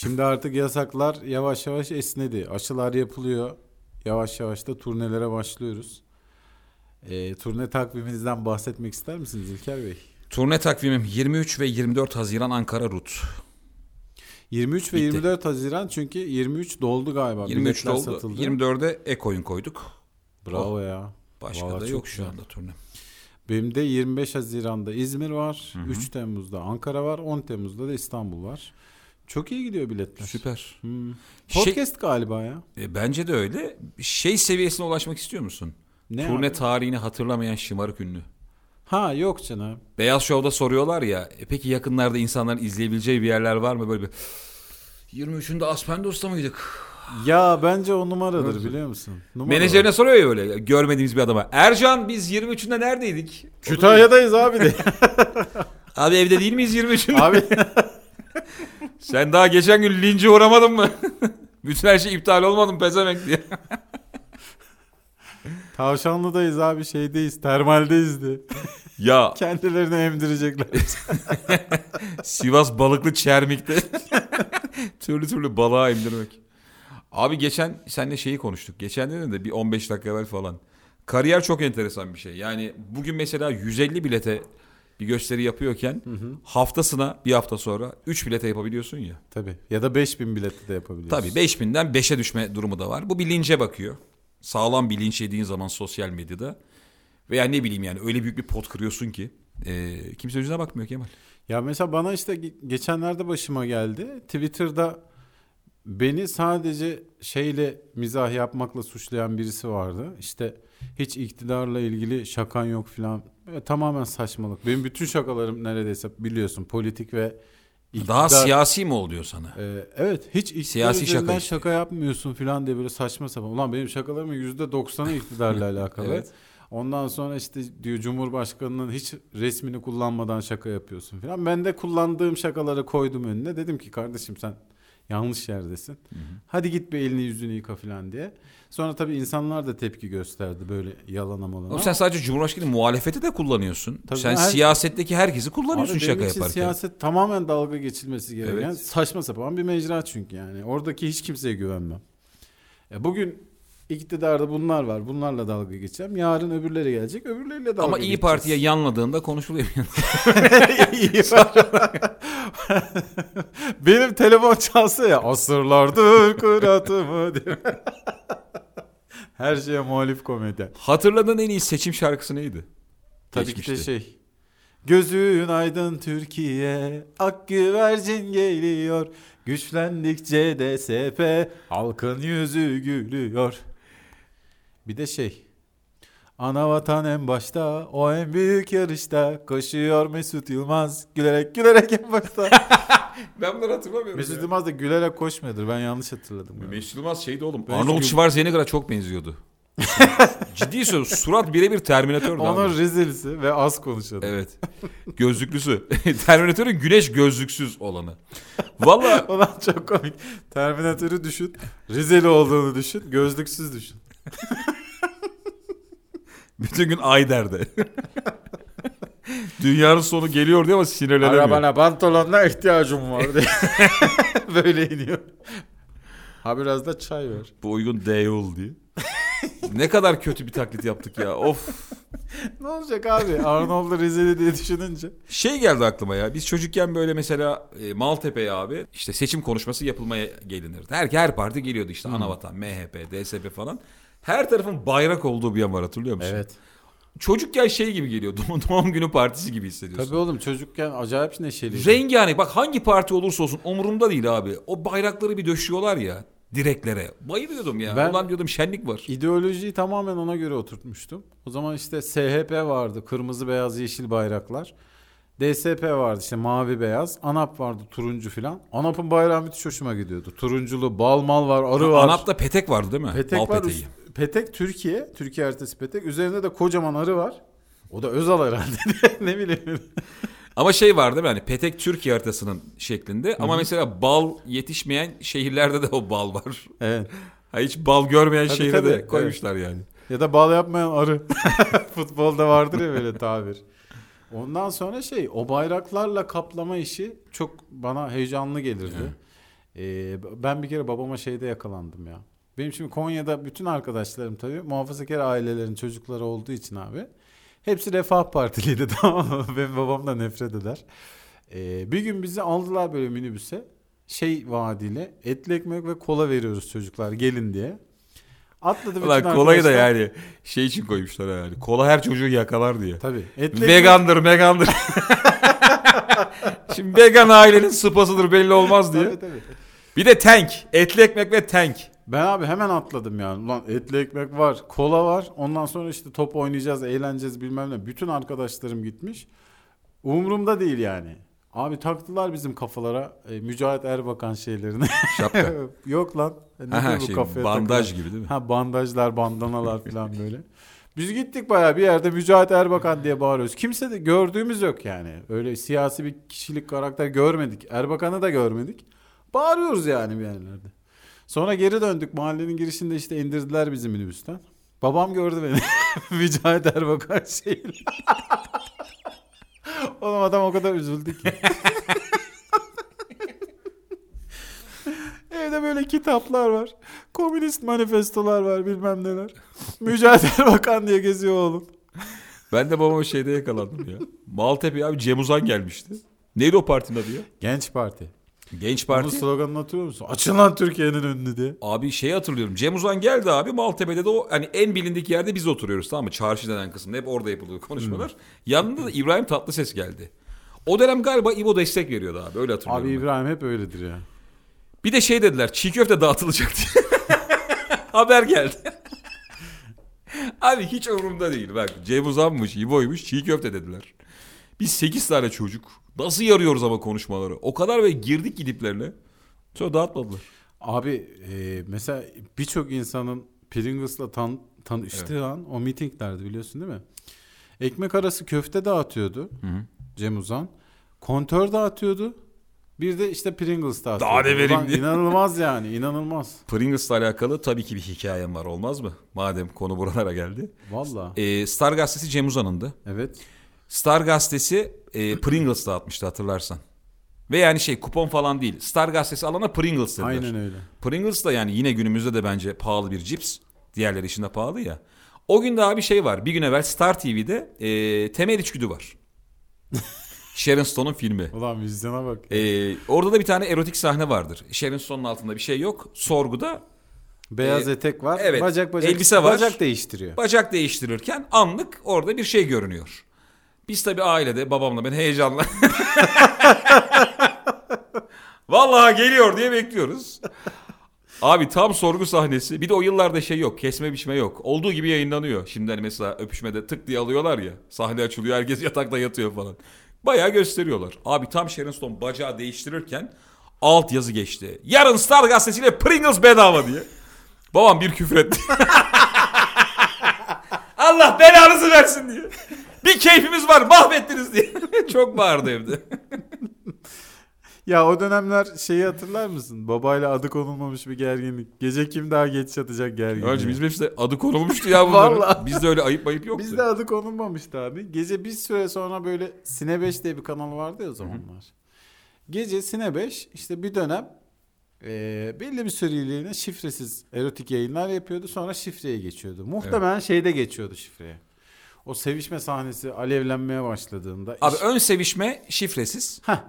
Şimdi artık yasaklar yavaş yavaş esnedi. Aşılar yapılıyor. Yavaş yavaş da turnelere başlıyoruz. E, turne takviminizden bahsetmek ister misiniz İlker Bey? Turne takvimim 23 ve 24 Haziran Ankara Rut. 23 ve Bitti. 24 Haziran çünkü 23 doldu galiba. 23 Biletler doldu. satıldı. 24'e ek-oyun koyduk. Bravo ya. Başka Vallahi da yok şu anda turne. Benim de 25 Haziran'da İzmir var. Hı hı. 3 Temmuz'da Ankara var. 10 Temmuz'da da İstanbul var. Çok iyi gidiyor biletler. Süper. Hmm. Şey- Podcast galiba ya. E, bence de öyle. Şey seviyesine ulaşmak istiyor musun? Ne Turne abi? tarihini hatırlamayan şımarık ünlü. Ha yok canım. Beyaz Show'da soruyorlar ya. E, peki yakınlarda insanların izleyebileceği bir yerler var mı? Böyle bir 23'ünde Aspendos'ta mıydık? Ya bence o numaradır biliyor musun? Numara Menajerine soruyor ya böyle görmediğimiz bir adama. Ercan biz 23'ünde neredeydik? Kütahya'dayız abi de. Abi evde değil miyiz 23'ünde? abi Sen daha geçen gün lince uğramadın mı? Bütün her şey iptal olmadı mı pezevenk diye. Tavşanlı'dayız abi şeydeyiz. Termaldeyiz de. Ya Kendilerini emdirecekler. Sivas balıklı çermikte türlü türlü balığa emdirmek. Abi geçen seninle şeyi konuştuk. Geçen de de bir 15 dakika evvel falan. Kariyer çok enteresan bir şey. Yani bugün mesela 150 bilete bir gösteri yapıyorken haftasına bir hafta sonra 3 bilete yapabiliyorsun ya. Tabii. Ya da 5000 bileti de yapabiliyorsun. Tabii 5000'den 5'e düşme durumu da var. Bu bir linçe bakıyor. Sağlam bir linç yediğin zaman sosyal medyada. Veya ne bileyim yani öyle büyük bir pot kırıyorsun ki e, kimse yüzüne bakmıyor Kemal. Ya mesela bana işte ge- geçenlerde başıma geldi. Twitter'da beni sadece şeyle mizah yapmakla suçlayan birisi vardı. İşte hiç iktidarla ilgili şakan yok filan. Böyle tamamen saçmalık. Benim bütün şakalarım neredeyse biliyorsun politik ve Daha iktidar- siyasi mi oluyor sana? Ee, evet hiç iktidar Siyasi şaka işte. şaka yapmıyorsun filan diye böyle saçma sapan. Ulan benim şakalarımın yüzde doksanı iktidarla alakalı. Evet. Ondan sonra işte diyor Cumhurbaşkanı'nın hiç resmini kullanmadan şaka yapıyorsun filan. Ben de kullandığım şakaları koydum önüne. Dedim ki kardeşim sen yanlış yerdesin. Hadi git bir elini yüzünü yıka filan diye. Sonra tabii insanlar da tepki gösterdi böyle yalana malana. Oğlum sen sadece Cumhurbaşkanı muhalefeti de kullanıyorsun. Tabii sen her- siyasetteki herkesi kullanıyorsun Abi şaka benim için yaparken. siyaset tamamen dalga geçilmesi gereken Evet. saçma sapan bir mecra çünkü yani. Oradaki hiç kimseye güvenmem. E bugün iktidarda bunlar var. Bunlarla dalga geçeceğim. Yarın öbürleri gelecek. Öbürleriyle dalga Ama iyi Parti'ye yanladığında konuşuluyor. geçeceğiz. Benim telefon çalsa ya asırlardır kıratımı diye. Her şeye muhalif komedi. Hatırladığın en iyi seçim şarkısı neydi? Tabii ki de şey. Gözün aydın Türkiye, ak güvercin geliyor. Güçlendikçe DSP, halkın yüzü gülüyor. Bir de şey. Ana vatan en başta, o en büyük yarışta. Koşuyor Mesut Yılmaz, gülerek gülerek en başta. Ben bunları hatırlamıyorum. Mesut Yılmaz da gülerek koşmuyordur, ben yanlış hatırladım. galiba. Mesut Yılmaz şeydi oğlum. Ben Arnold Schwarzenegger'a çok benziyordu. Ciddi söylüyorum. Surat birebir Terminator'du Onun abi. Rizelisi ve az konuşuyordu. Evet. Gözlüklüsü. Terminator'ın güneş gözlüksüz olanı. Valla Ulan çok komik. Terminatörü düşün. Rizeli olduğunu düşün. Gözlüksüz düşün. bütün gün ay derdi. Dünyanın sonu geliyor diyor ama sinirlenemiyor. Arabana pantolonla ihtiyacım var diye. Böyle iniyor. Ha biraz da çay ver. Bu uygun değil diye. ne kadar kötü bir taklit yaptık ya. Of. Ne olacak abi? Arnold'u Rizeli diye düşününce. Şey geldi aklıma ya. Biz çocukken böyle mesela e, Maltepe'ye abi işte seçim konuşması yapılmaya gelinirdi. Her, her parti geliyordu işte Anavatan, MHP, DSP falan. Her tarafın bayrak olduğu bir yer var hatırlıyor musun? Evet. Çocukken şey gibi geliyor. Doğum, günü partisi gibi hissediyorsun. Tabii oğlum çocukken acayip neşeli. Rengarenk bak hangi parti olursa olsun umurumda değil abi. O bayrakları bir döşüyorlar ya direklere. Bayılıyordum ya. Ben- Ulan diyordum şenlik var. İdeolojiyi tamamen ona göre oturtmuştum. O zaman işte SHP vardı. Kırmızı, beyaz, yeşil bayraklar. DSP vardı işte mavi beyaz. ANAP vardı turuncu filan. ANAP'ın bayrağı müthiş hoşuma gidiyordu. Turunculu, bal mal var, arı var. Anap'ta petek vardı değil mi? Petek Bal var. peteği. Petek Türkiye. Türkiye haritası petek. Üzerinde de kocaman arı var. O da Özal herhalde. ne bileyim. Ama şey var değil mi? Hani petek Türkiye haritasının şeklinde. Ama mesela bal yetişmeyen şehirlerde de o bal var. Evet. Ha, hiç bal görmeyen Tabii, şehre tabii, de evet. koymuşlar yani. Ya da bal yapmayan arı. Futbolda vardır ya böyle tabir. Ondan sonra şey o bayraklarla kaplama işi çok bana heyecanlı gelirdi. Ee, ben bir kere babama şeyde yakalandım ya. Benim şimdi Konya'da bütün arkadaşlarım tabii muhafazakar ailelerin çocukları olduğu için abi. Hepsi Refah Partiliydi tamam mı? Benim babam da nefret eder. Ee, bir gün bizi aldılar böyle minibüse. Şey vaadiyle etli ekmek ve kola veriyoruz çocuklar gelin diye. Atladı bütün Ulan kolayı da arkadaşlar. yani şey için koymuşlar yani. Kola her çocuğu yakalar diye. Tabii. Etli ekmek- Vegandır, vegandır. Şimdi vegan ailenin sıpasıdır belli olmaz diye. Tabii, tabii. Bir de tank. Etli ekmek ve tank. Ben abi hemen atladım yani. Ulan etli ekmek var, kola var. Ondan sonra işte top oynayacağız, eğleneceğiz bilmem ne. Bütün arkadaşlarım gitmiş. Umurumda değil yani. Abi taktılar bizim kafalara e, Mücahit Erbakan şeylerini. Şapka. Yok lan. Ne diyor bu şey, kafaya bandaj takılan? gibi değil mi? Ha bandajlar, bandanalar falan böyle. Biz gittik bayağı bir yerde Mücahit Erbakan diye bağırıyoruz. Kimse de gördüğümüz yok yani. Öyle siyasi bir kişilik karakter görmedik. Erbakan'ı da görmedik. Bağırıyoruz yani bir yerlerde. Sonra geri döndük. Mahallenin girişinde işte indirdiler bizi minibüsten. Babam gördü beni. Mücahit Erbakan şeyle. Oğlum adam o kadar üzüldü ki. Evde böyle kitaplar var. Komünist manifestolar var bilmem neler. Mücahit Erbakan diye geziyor oğlum. Ben de babama şeyde yakalandım ya. Maltepe abi Cem Uzan gelmişti. Neydi o partinin adı ya? Genç Parti. Genç Parti. sloganını hatırlıyor musun? Açın lan Türkiye'nin önünü diye. Abi şeyi hatırlıyorum. Cem Uzan geldi abi Maltepe'de de o hani en bilindik yerde biz oturuyoruz tamam mı? Çarşı denen kısımda hep orada yapılıyor konuşmalar. Yanında da İbrahim Tatlıses geldi. O dönem galiba İbo destek veriyordu abi öyle hatırlıyorum. Abi ben. İbrahim hep öyledir ya. Bir de şey dediler çiğ köfte dağıtılacak diye. Haber geldi. Abi hiç umurumda değil. Bak Cem Uzan'mış, İbo'ymuş çiğ köfte dediler. Biz 8 tane çocuk. Nasıl yarıyoruz ama konuşmaları. O kadar ve girdik gidiplerle. Sonra dağıtmadılar. Abi e, mesela birçok insanın Pringles'la tan tanıştığı an o mitinglerdi biliyorsun değil mi? Ekmek arası köfte dağıtıyordu Cem Uzan. Kontör dağıtıyordu. Bir de işte Pringles dağıtıyordu. Daha ne vereyim diye. İnanılmaz yani inanılmaz. Pringles'la alakalı tabii ki bir hikayem var olmaz mı? Madem konu buralara geldi. Valla. Ee, Star Gazetesi Cem Uzan'ındı. Evet. Star Gazetesi e, Pringles dağıtmıştı hatırlarsan. Ve yani şey kupon falan değil. Star Gazetesi alana Pringles dediler. Aynen öyle. Pringles da yani yine günümüzde de bence pahalı bir cips. Diğerleri içinde pahalı ya. O gün daha bir şey var. Bir gün evvel Star TV'de e, Temel İçgüdü var. Sharon Stone'un filmi. Ulan vizyona bak. E, orada da bir tane erotik sahne vardır. Sharon Stone'un altında bir şey yok. Sorguda Beyaz e, etek var. evet, Bacak bacak. elbise var. Bacak değiştiriyor. bacak değiştirirken anlık orada bir şey görünüyor. Biz tabii ailede babamla ben heyecanla Vallahi geliyor diye bekliyoruz. Abi tam sorgu sahnesi. Bir de o yıllarda şey yok. Kesme biçme yok. Olduğu gibi yayınlanıyor. Şimdi hani mesela öpüşmede tık diye alıyorlar ya. Sahne açılıyor. Herkes yatakta yatıyor falan. Bayağı gösteriyorlar. Abi tam Sharon Stone bacağı değiştirirken alt yazı geçti. Yarın Star gazetesiyle Pringles bedava diye. Babam bir küfür etti. Allah belanızı versin diye. Bir keyfimiz var mahvettiniz diye. Çok bağırdı evde. Ya o dönemler şeyi hatırlar mısın? Babayla adı konulmamış bir gerginlik. Gece kim daha geç yatacak gerginlik. Önce bizim hepsi adı konulmuştu ya bunların. Bizde öyle ayıp ayıp yoktu. Bizde adı konulmamıştı abi. Gece bir süre sonra böyle Sine 5 diye bir kanal vardı ya o zamanlar. Gece Sine 5 işte bir dönem eee, belli bir süreliğine şifresiz erotik yayınlar yapıyordu. Sonra şifreye geçiyordu. Muhtemelen şeyde geçiyordu şifreye. O sevişme sahnesi alevlenmeye başladığında. Abi iş- ön sevişme şifresiz. Heh.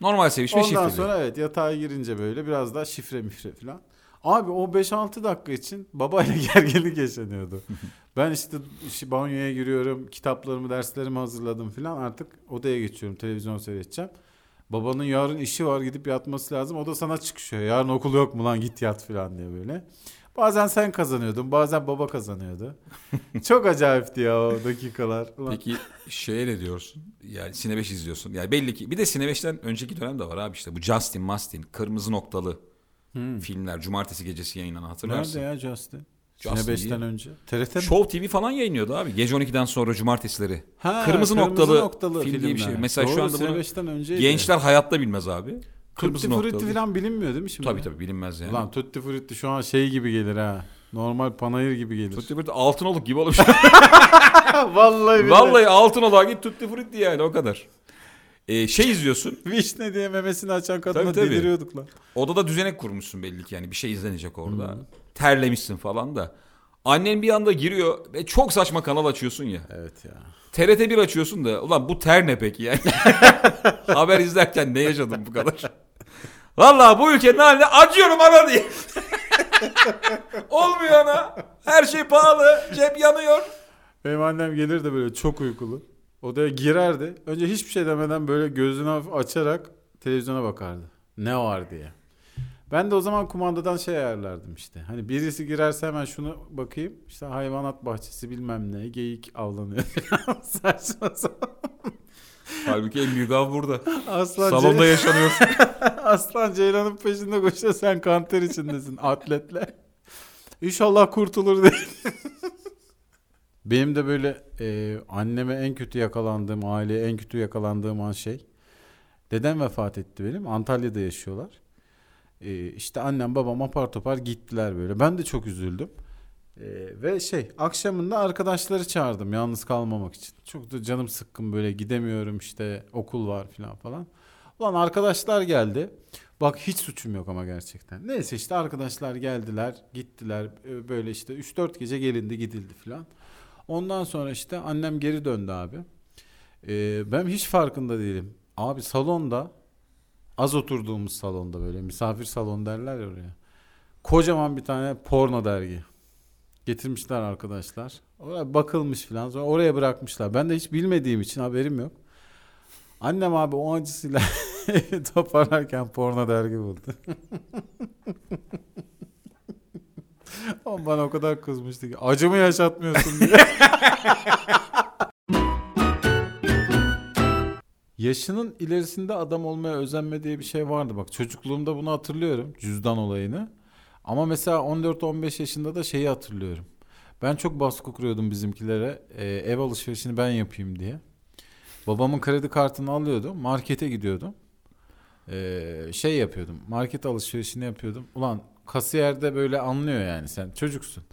Normal sevişme Ondan şifreli. sonra evet yatağa girince böyle biraz daha şifre mifre falan. Abi o 5-6 dakika için babayla gerginlik yaşanıyordu. ben işte banyoya giriyorum, kitaplarımı, derslerimi hazırladım falan. Artık odaya geçiyorum, televizyon seyredeceğim. Babanın yarın işi var gidip yatması lazım. O da sana çıkışıyor. Yarın okul yok mu lan git yat falan diye böyle. Bazen sen kazanıyordun, bazen baba kazanıyordu. Çok acayipti ya o dakikalar. Ulan. Peki şeye ne diyorsun? Yani Sine 5 izliyorsun. Yani belli ki bir de Sine 5'ten önceki dönem de var abi işte. Bu Justin Mastin, Kırmızı Noktalı Hmm. filmler. Cumartesi gecesi yayınlanan hatırlarsın. Nerede ya Justin? Justin 5'ten değil. önce. TRT mi? Show TV falan yayınlıyordu abi. Gece 12'den sonra cumartesileri. Ha, Kırmızı Noktalı film diye bir şey. Mesela şu Doğru, anda bunu Sine 5'ten önceydi. Gençler hayatta bilmez abi. Kırmızı Tutti Frutti falan bilinmiyor değil mi şimdi? Tabii tabii bilinmez yani. Ulan Tutti Frutti şu an şey gibi gelir ha. Normal panayır gibi gelir. Tutti Frutti altın oluk gibi olmuş. Vallahi. Vallahi altın olarak git Tutti Frutti yani o kadar. Ee, şey izliyorsun. Vişne diye memesini açan kadına Tabii, tabii. deliriyorduk lan. Odada düzenek kurmuşsun belli ki yani bir şey izlenecek orada. Hı. Terlemişsin falan da. Annen bir anda giriyor ve çok saçma kanal açıyorsun ya. Evet ya. TRT 1 açıyorsun da ulan bu ter ne peki yani? Haber izlerken ne yaşadım bu kadar? Vallahi bu ülkenin haline acıyorum ana diye. Olmuyor ana. Her şey pahalı. Cep yanıyor. Benim annem gelir de böyle çok uykulu. Odaya girerdi. Önce hiçbir şey demeden böyle gözünü açarak televizyona bakardı. Ne var diye. Ben de o zaman kumandadan şey ayarlardım işte. Hani birisi girerse hemen şunu bakayım. İşte hayvanat bahçesi bilmem ne. Geyik avlanıyor. Saçma sapan. Halbuki en büyük av burada. Aslan, Salonda yaşanıyor. Aslan Ceylan'ın peşinde koşuyor. Sen kanter içindesin atletle. İnşallah kurtulur diye. Benim de böyle e, anneme en kötü yakalandığım, aileye en kötü yakalandığım an şey. Dedem vefat etti benim. Antalya'da yaşıyorlar. E, işte annem babam apar topar gittiler böyle. Ben de çok üzüldüm. E, ve şey akşamında arkadaşları çağırdım yalnız kalmamak için. Çok da canım sıkkın böyle gidemiyorum işte okul var falan falan. Ulan arkadaşlar geldi. Bak hiç suçum yok ama gerçekten. Neyse işte arkadaşlar geldiler, gittiler. Ee, Böyle işte 3-4 gece gelindi, gidildi falan. Ondan sonra işte annem geri döndü abi. Ee, ben hiç farkında değilim. Abi salonda az oturduğumuz salonda böyle misafir salon derler ya oraya. Kocaman bir tane porno dergi. Getirmişler arkadaşlar. Oraya bakılmış falan. Sonra oraya bırakmışlar. Ben de hiç bilmediğim için haberim yok. Annem abi o acısıyla toparlarken porno dergi buldu. Ama bana o kadar kızmıştı ki acımı yaşatmıyorsun diye. Yaşının ilerisinde adam olmaya özenme diye bir şey vardı. Bak çocukluğumda bunu hatırlıyorum. Cüzdan olayını. Ama mesela 14-15 yaşında da şeyi hatırlıyorum. Ben çok baskı kuruyordum bizimkilere. Ee, ev alışverişini ben yapayım diye. Babamın kredi kartını alıyordum. Markete gidiyordum. Ee, şey yapıyordum. Market alışverişini yapıyordum. Ulan kasiyerde böyle anlıyor yani sen çocuksun.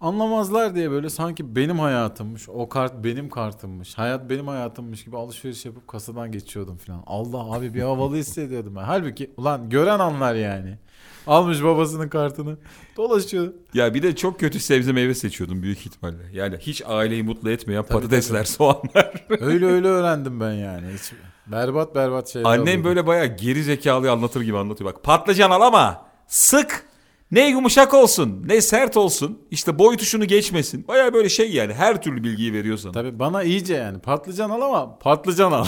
Anlamazlar diye böyle sanki benim hayatımmış. O kart benim kartımmış. Hayat benim hayatımmış gibi alışveriş yapıp kasadan geçiyordum falan. Allah abi bir havalı hissediyordum ben. Halbuki ulan gören anlar yani. Almış babasının kartını. Dolaşıyor. ya bir de çok kötü sebze meyve seçiyordum büyük ihtimalle. Yani hiç aileyi mutlu etmeyen Tabii, patatesler, soğanlar. Öyle öyle öğrendim ben yani. Hiç berbat berbat şeyler Annem alıyordum. böyle bayağı geri zekalı anlatır gibi anlatıyor. Bak patlıcan al ama sık. Ne yumuşak olsun, ne sert olsun. İşte boy tuşunu geçmesin. Bayağı böyle şey yani her türlü bilgiyi veriyor sana. Tabii bana iyice yani patlıcan al ama patlıcan al.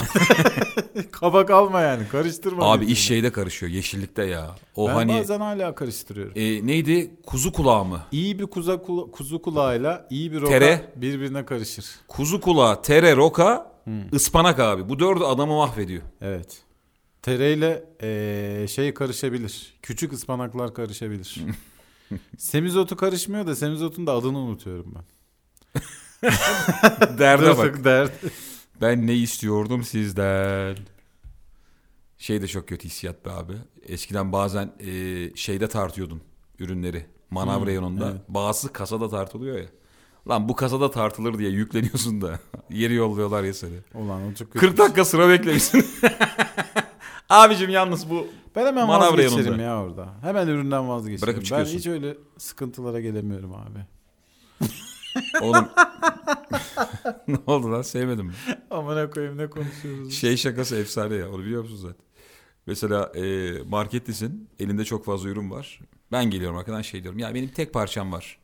Kabak alma yani karıştırma. Abi iş şeyde karışıyor yeşillikte ya. O ben hani bazen hala karıştırıyorum. e, neydi kuzu kulağı mı? İyi bir kuza, kula- kuzu kulağıyla iyi bir roka Tere. birbirine karışır. Kuzu kulağı, tere, roka, ıspanak abi. Bu dördü adamı mahvediyor. Evet. Tereyle eee, şey karışabilir. Küçük ıspanaklar karışabilir. semizotu karışmıyor da semizotun da adını unutuyorum ben. Derde bak. Dert- Dert. Ben ne istiyordum sizden? Şey de çok kötü hissiyat be abi. Eskiden bazen e, şeyde tartıyordun ürünleri. Manav Hmm, reyonunda. evet. Bazısı kasada tartılıyor ya. Lan bu kasada tartılır diye yükleniyorsun da. Yeri yolluyorlar ya seni. Ulan o çok kötü. 40 dakika sıra beklemişsin. Abicim yalnız bu Ben hemen Manav vazgeçerim reyonunda. ya orada. Hemen üründen vazgeçerim. Bırakıp ben hiç öyle sıkıntılara gelemiyorum abi. oğlum. ne oldu lan sevmedim mi? Amına koyayım ne konuşuyoruz? Şey şakası efsane ya onu biliyor musun zaten? Mesela e, marketlisin elinde çok fazla ürün var. Ben geliyorum arkadan şey diyorum ya benim tek parçam var.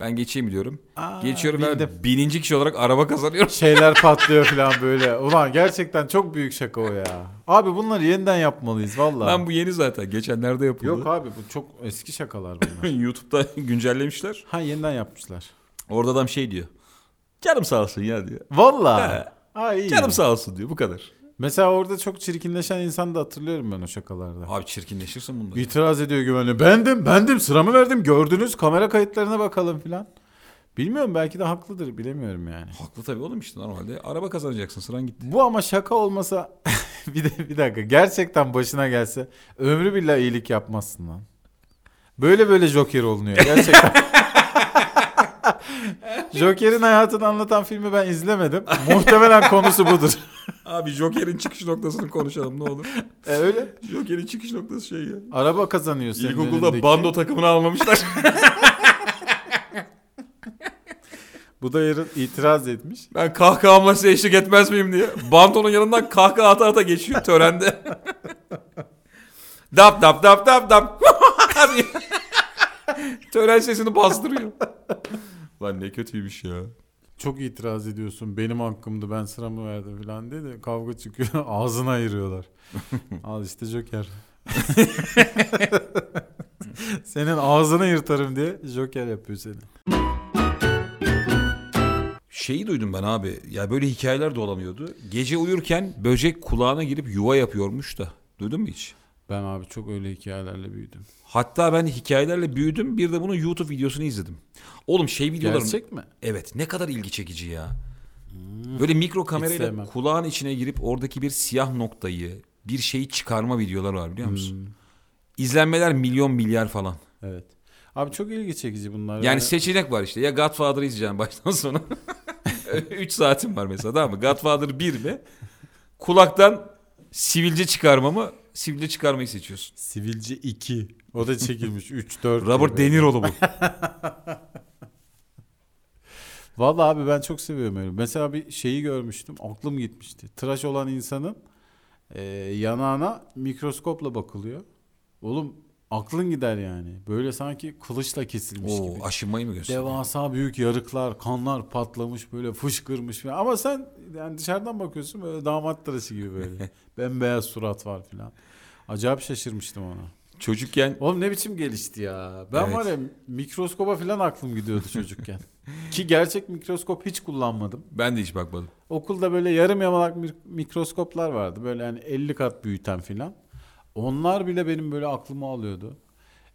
Ben geçeyim diyorum. Aa, Geçiyorum bildim. ben bininci kişi olarak araba kazanıyorum. Şeyler patlıyor falan böyle. Ulan gerçekten çok büyük şaka o ya. Abi bunları yeniden yapmalıyız vallahi. Lan bu yeni zaten geçenlerde yapıldı. Yok abi bu çok eski şakalar bunlar. YouTube'da güncellemişler. ha yeniden yapmışlar. Orada adam şey diyor. Canım sağ olsun ya diyor. Vallahi. He. Ha iyi. Canım sağ olsun diyor bu kadar. Mesela orada çok çirkinleşen insan da hatırlıyorum ben o şakalarda. Abi çirkinleşirsin bunda. İtiraz ediyor güvenli. Bendim, bendim. Sıramı verdim. Gördünüz. Kamera kayıtlarına bakalım filan. Bilmiyorum belki de haklıdır. Bilemiyorum yani. Haklı tabii oğlum işte normalde. Araba kazanacaksın sıran gitti. Bu ama şaka olmasa bir de bir dakika gerçekten başına gelse ömrü billah iyilik yapmazsın lan. Böyle böyle Joker olunuyor gerçekten. Joker'in hayatını anlatan filmi ben izlemedim. Muhtemelen konusu budur. Abi Joker'in çıkış noktasını konuşalım ne olur. E öyle. Joker'in çıkış noktası şey ya. Araba kazanıyor senin İlkokulda önündeki. bando takımını almamışlar. Bu da yarın itiraz etmiş. Ben kahkahamla size eşlik etmez miyim diye. Bandonun yanından kahkaha ata ata geçiyor törende. dap dap dap dap dap. Tören sesini bastırıyor. Lan ne kötüymüş ya. Çok itiraz ediyorsun. Benim hakkımdı ben sıramı verdim falan diye de kavga çıkıyor. Ağzını ayırıyorlar. Al işte Joker. Senin ağzını yırtarım diye Joker yapıyor seni. Şeyi duydum ben abi. Ya böyle hikayeler dolanıyordu. Gece uyurken böcek kulağına girip yuva yapıyormuş da. Duydun mu hiç? Ben abi çok öyle hikayelerle büyüdüm. Hatta ben hikayelerle büyüdüm. Bir de bunun YouTube videosunu izledim. Oğlum şey videoları... Gerçek mi? Evet ne kadar ilgi çekici ya. Böyle mikro kamerayla kulağın içine girip oradaki bir siyah noktayı, bir şeyi çıkarma videoları var biliyor musun? Hmm, İzlenmeler milyon milyar falan. evet. Abi çok ilgi çekici bunlar. Yani seçenek var işte. Ya Godfather'ı izleyeceğim baştan sona. 3 saatim var mesela tamam mı? Godfather 1 mi? Kulaktan sivilce çıkarma mı? Sivilce çıkarmayı seçiyorsun. Sivilce 2. O da çekilmiş 3 4. Robert De Niro'lu bu. Vallahi abi ben çok seviyorum öyle. Mesela bir şeyi görmüştüm. Aklım gitmişti. Tıraş olan insanın e, yanağına mikroskopla bakılıyor. Oğlum aklın gider yani. Böyle sanki kılıçla kesilmiş gibi. Oo, aşınmayı mı gösteriyor? Devasa büyük yarıklar, kanlar patlamış böyle fışkırmış falan. Ama sen yani dışarıdan bakıyorsun böyle damat tıraşı gibi böyle. Bembeyaz surat var falan. Acayip şaşırmıştım ona. Çocukken Oğlum ne biçim gelişti ya. Ben Evet. var ya mikroskoba falan aklım gidiyordu çocukken. Ki gerçek mikroskop hiç kullanmadım. ben de hiç bakmadım. Okulda böyle yarım yamalak mi- mikroskoplar vardı. Böyle yani 50 kat büyüten filan. Onlar bile benim böyle aklımı alıyordu.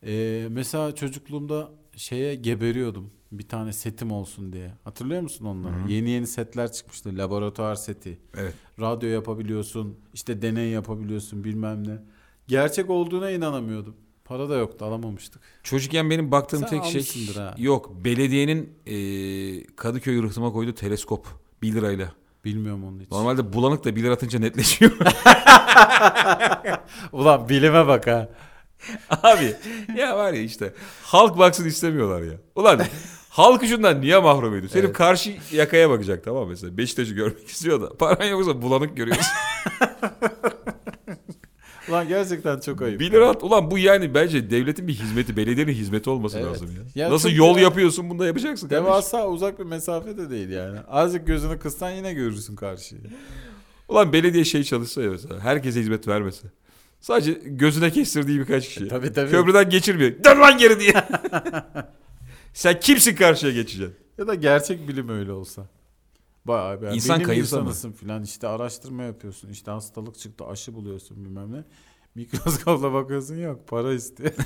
Ee, mesela çocukluğumda şeye geberiyordum. Bir tane setim olsun diye. Hatırlıyor musun onları? Yeni yeni setler çıkmıştı. Laboratuvar seti. Evet. Radyo yapabiliyorsun. işte deney yapabiliyorsun bilmem ne. Gerçek olduğuna inanamıyordum. Para da yoktu alamamıştık. Çocukken benim baktığım Sen tek şey ha. yok. Belediyenin e, Kadıköy rıhtıma koyduğu teleskop 1 lirayla. Bilmiyorum onu hiç. Normalde bulanık da 1 lira atınca netleşiyor. Ulan bilime bak ha. Abi ya var ya işte halk baksın istemiyorlar ya. Ulan halkı şundan niye mahrum ediyorsun? Senin Evet. karşı yakaya bakacak tamam mesela. Beşiktaş'ı görmek istiyor da paran yoksa bulanık görüyorsun. Ulan gerçekten çok ayıp. 1 lira at. Ulan bu yani bence devletin bir hizmeti, belediyenin hizmeti olması Evet. lazım ya. Ya Nasıl yol ya- yapıyorsun bunu da yapacaksın kardeşim. Devasa uzak bir mesafe de değil yani. Azıcık gözünü kıssan yine görürsün karşıyı. Ulan belediye şey çalışsa ya mesela. Herkese hizmet vermese. Sadece gözüne kestirdiği birkaç kişi. Tabii tabii. Köprüden geçirmiyor. Dön lan geri diye. Sen kimsin karşıya geçeceksin? Ya da gerçek bilim öyle olsa. Bayağı bir İnsan bilim kayırsa mı? insanısın filan işte araştırma yapıyorsun işte hastalık çıktı aşı buluyorsun bilmem ne. Mikroskopla bakıyorsun yok para istiyor.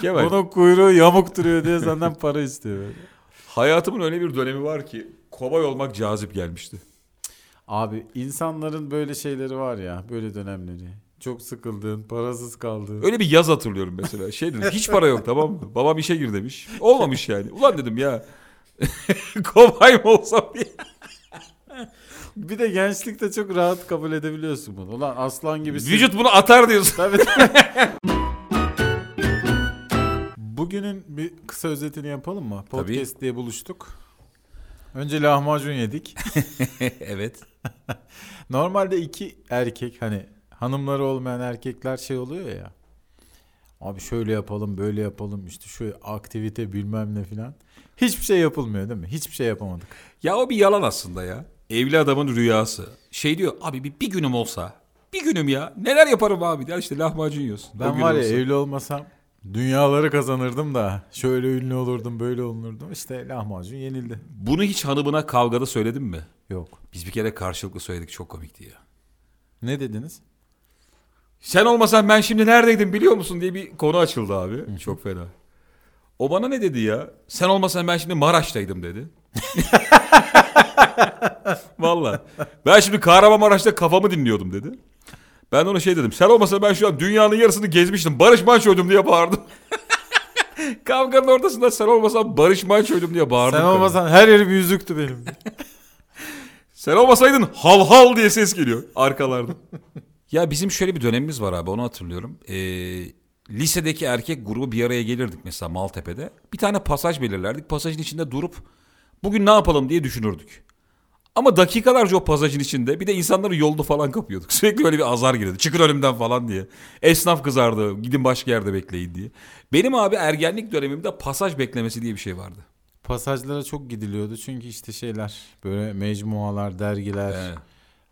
Kemal. Onun kuyruğu yamuk duruyor diye senden para istiyor. böyle. Hayatımın öyle bir dönemi var ki kobay olmak cazip gelmişti. Abi insanların böyle şeyleri var ya böyle dönemleri. Çok sıkıldığın, parasız kaldığın. Öyle bir yaz hatırlıyorum mesela. Şey dedim hiç para yok tamam mı? Babam işe gir demiş. Olmamış yani. Ulan dedim ya. Kobay mı olsam diye. Bir de gençlikte çok rahat kabul edebiliyorsun bunu. Ulan aslan gibisin. Vücut bunu atar diyorsun. Tabii. Bugünün bir kısa özetini yapalım mı? Tabii. Podcast diye buluştuk. Önce lahmacun yedik. evet. Normalde iki erkek hani hanımları olmayan erkekler şey oluyor ya. Abi şöyle yapalım böyle yapalım işte şu aktivite bilmem ne filan. Hiçbir şey yapılmıyor değil mi? Hiçbir şey yapamadık. Ya o bir yalan aslında ya. Evli adamın rüyası. Şey diyor abi bir, bir günüm olsa. Bir günüm ya. Neler yaparım abi diyor. İşte lahmacun yiyorsun. Ben var ya olsa. evli olmasam dünyaları kazanırdım da şöyle ünlü olurdum böyle olurdum. İşte lahmacun yenildi. Bunu hiç hanımına kavgada söyledin mi? Yok. Biz bir kere karşılıklı söyledik. Çok komikti ya. Ne dediniz? Sen olmasan ben şimdi neredeydim biliyor musun diye bir konu açıldı abi. Çok fena. O bana ne dedi ya? Sen olmasan ben şimdi Maraş'taydım dedi. Valla. Ben şimdi Kahramanmaraş'ta kafamı dinliyordum dedi. Ben de ona şey dedim. Sen olmasan ben şu an dünyanın yarısını gezmiştim. Barış Manço'ydum diye bağırdım. Kavganın ortasında sen olmasan Barış Manço'ydum diye bağırdım. Sen olmasan her yerim yüzüktü benim. Sen olmasaydın hal hal diye ses geliyor arkalardan. ya bizim şöyle bir dönemimiz var abi onu hatırlıyorum. Ee, lisedeki erkek grubu bir araya gelirdik mesela Maltepe'de. Bir tane pasaj belirlerdik. Pasajın içinde durup bugün ne yapalım diye düşünürdük. Ama dakikalarca o pasajın içinde bir de insanları yolda falan kapıyorduk. Sürekli böyle bir azar girdi. Çıkın önümden falan diye. Esnaf kızardı. Gidin başka yerde bekleyin diye. Benim abi ergenlik dönemimde pasaj beklemesi diye bir şey vardı. Pasajlara çok gidiliyordu çünkü işte şeyler böyle mecmualar, dergiler. Ee,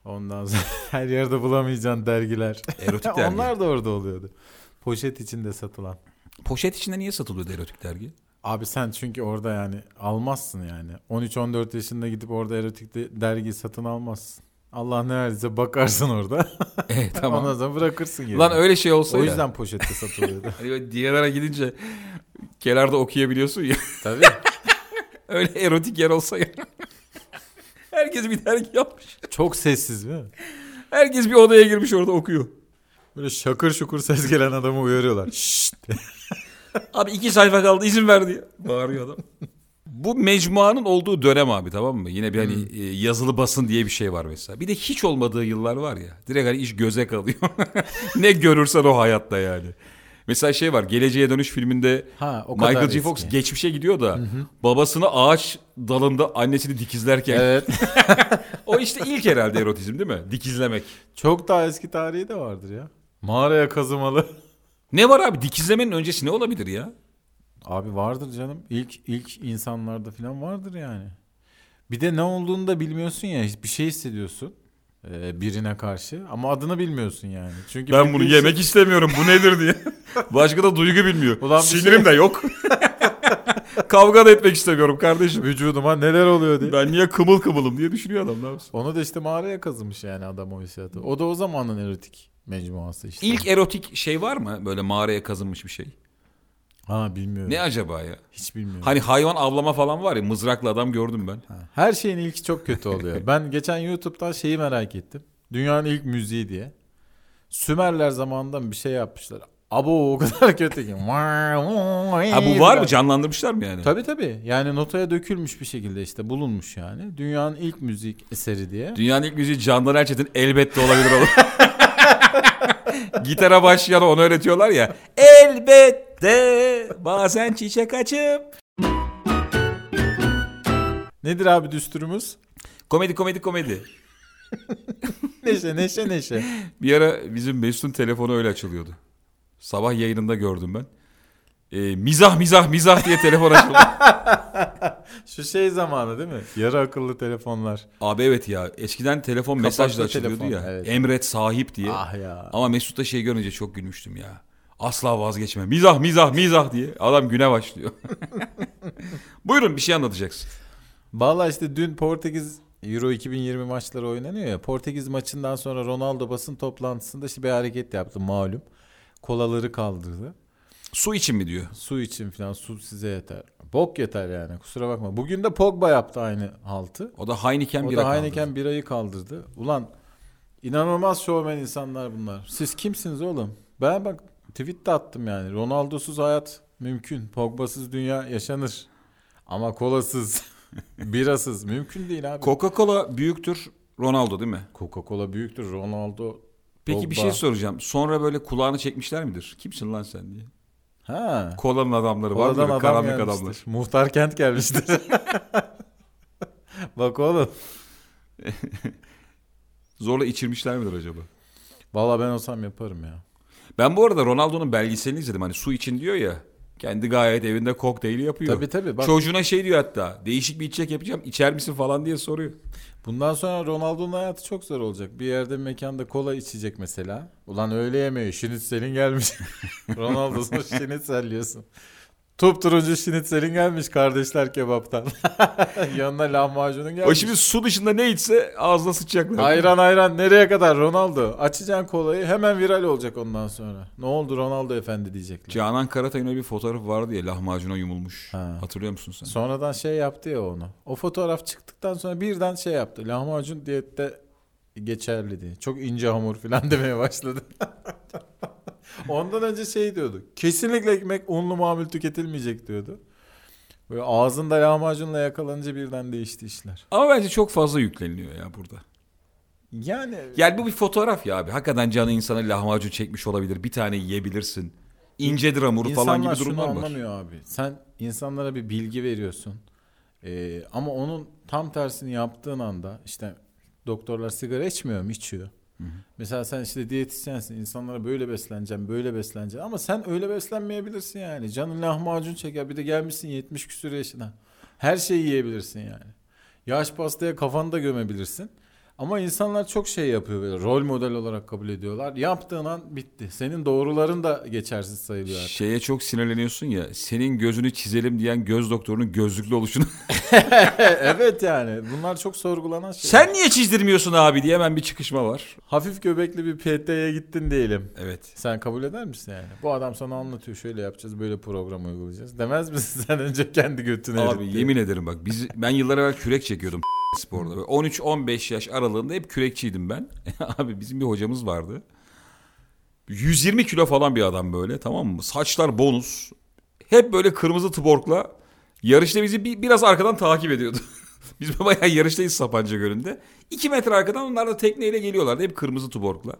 Ondan sonra her yerde bulamayacağın dergiler. erotik dergi. Onlar da orada oluyordu. Poşet içinde satılan. Poşet içinde niye satılıyordu erotik dergi? Abi sen çünkü orada yani almazsın yani. 13-14 yaşında gidip orada erotik de- dergi satın almazsın. Allah ne verdiyse bakarsın orada. Evet tamam. Ondan sonra bırakırsın yerine. Lan öyle şey olsa o ya. yüzden poşette satılıyordu. Hani diğerlere gidince kenarda okuyabiliyorsun ya. Tabii. Öyle erotik yer olsa ya. Herkes bir dergi yapmış. Çok sessiz mi? Herkes bir odaya girmiş orada okuyor. Böyle şakır şukur ses gelen adamı uyarıyorlar. Şşt. Abi iki sayfa kaldı izin ver diye. Bağırıyor adam. Bu mecmuanın olduğu dönem abi tamam mı? Yine bir hani e, yazılı basın diye bir şey var mesela. Bir de hiç olmadığı yıllar var ya. Direkt hani iş göze kalıyor. ne görürsen o hayatta yani. Mesela şey var Geleceğe Dönüş filminde Ha o kadar Michael J. eski. Fox geçmişe gidiyor da babasını ağaç dalında annesini dikizlerken Evet. o işte ilk herhalde erotizm değil mi? Dikizlemek. Çok daha eski tarihi de vardır ya. Mağaraya kazımalı. Ne var abi dikizlemenin öncesi ne olabilir ya? Abi vardır canım. İlk ilk insanlarda falan vardır yani. Bir de ne olduğunu da bilmiyorsun ya. Bir şey hissediyorsun e, birine karşı ama adını bilmiyorsun yani. Çünkü Ben bunu yemek istemiyorum bu nedir diye. Başka da duygu bilmiyor. Ulan bir Sinirim şey- de yok. Kavga da etmek istemiyorum kardeşim. şey, vücuduma neler oluyor diye. Ben niye kımıl kımılım diye düşünüyor adam ne yapsın? Onu da işte mağaraya kazımış yani adam o hissiyatı. O da o zamanın erotik mecmuası işte. İlk erotik şey var mı? Böyle mağaraya kazınmış bir şey. Ha bilmiyorum. Ne acaba ya? Hiç bilmiyorum. Hani hayvan avlama falan var ya mızraklı adam gördüm ben. Ha, Her şeyin ilki çok kötü oluyor. ben geçen YouTube'dan şeyi merak ettim. Dünyanın ilk müziği diye. Sümerler zamanında mı bir şey yapmışlar. Abo o kadar kötü ki. Ha bu var mı? Canlandırmışlar mı yani? Tabii tabii. Yani notaya dökülmüş bir şekilde işte bulunmuş yani. Dünyanın ilk müzik eseri diye. Dünyanın ilk müziği Candan Erçetin elbette olabilir oğlum. Gitara başlayan onu öğretiyorlar ya. Elbette bazen çiçek açıp. Nedir abi düsturumuz? Komedi komedi komedi. Neşe neşe neşe. Bir ara bizim Mesut'un telefonu öyle açılıyordu. Sabah yayınında gördüm ben. Ee, mizah mizah mizah diye telefon açıldı. Şu şey zamanı değil mi? Yarı akıllı telefonlar. Abi evet ya eskiden telefon Kapaklı mesajla açılıyordu telefon, ya. evet. Emret sahip diye. Ah ya. Ama Mesut'ta şey görünce çok gülmüştüm ya. Asla vazgeçme. Mizah mizah mizah diye. Adam güne başlıyor. Buyurun bir şey anlatacaksın. Valla işte dün Portekiz Euro 2020 maçları oynanıyor ya. Portekiz maçından sonra Ronaldo basın toplantısında işte bir hareket yaptı malum. Kolaları kaldırdı. Su için mi diyor? Su için falan su size yeter. Bok yeter yani kusura bakma. Bugün de Pogba yaptı aynı haltı. O da Heineken o bira da kaldırdı. Heineken birayı kaldırdı. Ulan inanılmaz şovmen insanlar bunlar. Siz kimsiniz oğlum? Ben bak tweet de attım yani. Ronaldo'suz hayat mümkün. Pogba'sız dünya yaşanır. Ama kolasız, birasız mümkün değil abi. Coca-Cola büyüktür Ronaldo değil mi? Coca-Cola büyüktür. Ronaldo Peki bir Pogba. şey soracağım. Sonra böyle kulağını çekmişler midir? Kimsin lan sen diye. Ha. Kolanın adamları var böyle adam karanlık gelmiştir. adamlar. Muhtar kent gelmiştir. Bak oğlum. Zorla içirmişler midir acaba? Valla ben olsam yaparım ya. Ben bu arada Ronaldo'nun belgeselini izledim. Hani su için diyor ya. Kendi gayet evinde kokteyli yapıyor. Tabii tabii. Bak Çocuğuna şey diyor hatta. Değişik bir içecek yapacağım. içer misin falan diye soruyor. bundan sonra Ronaldo'nun hayatı çok zor olacak. Bir yerde bir mekanda kola içecek mesela. Ulan öyle yemeği. Şinitsel'in gelmiş. Ronaldo'sun şinitselliyorsun. Tup turuncu şinitselin gelmiş kardeşler kebaptan. Yanına lahmacunun gelmiş. O şimdi su dışında ne içse ağzına sıçacaklar. Ayran ayran nereye kadar Ronaldo? Açacaksın kolayı hemen viral olacak ondan sonra. Ne oldu Ronaldo efendi diyecekler. Canan Karatay'ın öyle bir fotoğrafı vardı ya lahmacuna yumulmuş. Ha. Hatırlıyor musun sen? Sonradan şey yaptı ya onu. O fotoğraf çıktıktan sonra birden şey yaptı. Lahmacun diyette geçerli diye. Çok ince hamur falan demeye başladı. Ondan önce şey diyordu. Kesinlikle ekmek unlu mamul tüketilmeyecek diyordu. Böyle ağzında lahmacunla yakalanınca birden değişti işler. Ama bence çok fazla yükleniliyor ya burada. Yani Yani bu bir fotoğraf ya abi. Hakikaten canı insana lahmacun çekmiş olabilir. Bir tane yiyebilirsin. İncedir hamuru falan insanlar gibi durumlar var. anlamıyor abi. Sen insanlara bir bilgi veriyorsun. Ee, ama onun tam tersini yaptığın anda işte doktorlar sigara içmiyor mu? İçiyor. Mesela sen işte diyetisyensin. insanlara böyle besleneceğim, böyle besleneceğim. Ama sen öyle beslenmeyebilirsin yani. Canın lahmacun çeker. Bir de gelmişsin 70 küsur yaşına. Her şeyi yiyebilirsin yani. Yaş pastaya kafanı da gömebilirsin. Ama insanlar çok şey yapıyor böyle. Rol model olarak kabul ediyorlar. Yaptığın an bitti. Senin doğruların da geçersiz sayılıyor artık. Şeye çok sinirleniyorsun ya. Senin gözünü çizelim diyen göz doktorunun gözlüklü oluşunu. evet yani. Bunlar çok sorgulanan şeyler. Sen niye çizdirmiyorsun abi diye hemen bir çıkışma var. Hafif göbekli bir PT'ye gittin diyelim. Evet. Sen kabul eder misin yani? Bu adam sana anlatıyor şöyle yapacağız böyle program uygulayacağız. Demez misin sen önce kendi götünü Abi yemin ederim bak biz ben yıllar evvel kürek çekiyordum sporda. Böyle 13-15 yaş aralığında hep kürekçiydim ben. Abi bizim bir hocamız vardı. 120 kilo falan bir adam böyle tamam mı? Saçlar bonus. Hep böyle kırmızı tuborgla yarışta bizi bir, biraz arkadan takip ediyordu. Biz bayağı yarıştayız Sapanca Gölü'nde. 2 metre arkadan onlar da tekneyle geliyorlardı hep kırmızı tuborgla.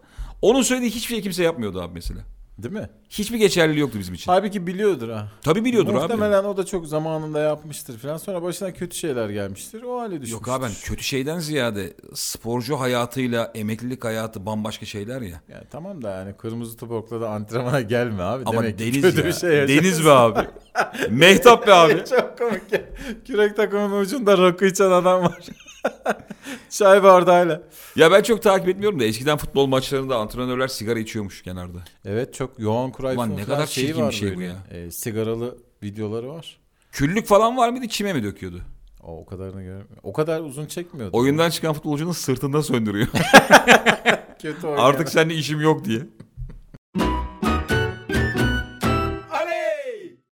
Onun söylediği hiçbir şey kimse yapmıyordu abi mesela. Değil mi? Hiçbir geçerliliği yoktu bizim için. Halbuki biliyordur ha. Tabii biliyordur abi. Muhtemelen o da çok zamanında yapmıştır falan. Sonra başına kötü şeyler gelmiştir. O hale düşmüştür. Yok abi ben kötü şeyden ziyade sporcu hayatıyla emeklilik hayatı bambaşka şeyler ya. Ya tamam da yani kırmızı topukla da antrenmana gelme abi. Ama Demek deniz kötü ya. bir şey deniz be abi. Mehtap be abi. Çok komik ya. Kürek takımının ucunda rakı içen adam var. Çay bardağıyla. Ya ben çok takip etmiyorum da eskiden futbol maçlarında antrenörler sigara içiyormuş kenarda. Evet çok Johan Cruyff'un Ulan ne kadar şeyi çirkin bir şey bu böyle. ya. E, sigaralı videoları var. Küllük falan var mıydı çime mi döküyordu? O, o kadarını göremiyorum. O kadar uzun çekmiyordu. Oyundan çıkan futbolcunun sırtında söndürüyor. kötü oynayan. Artık seninle işim yok diye.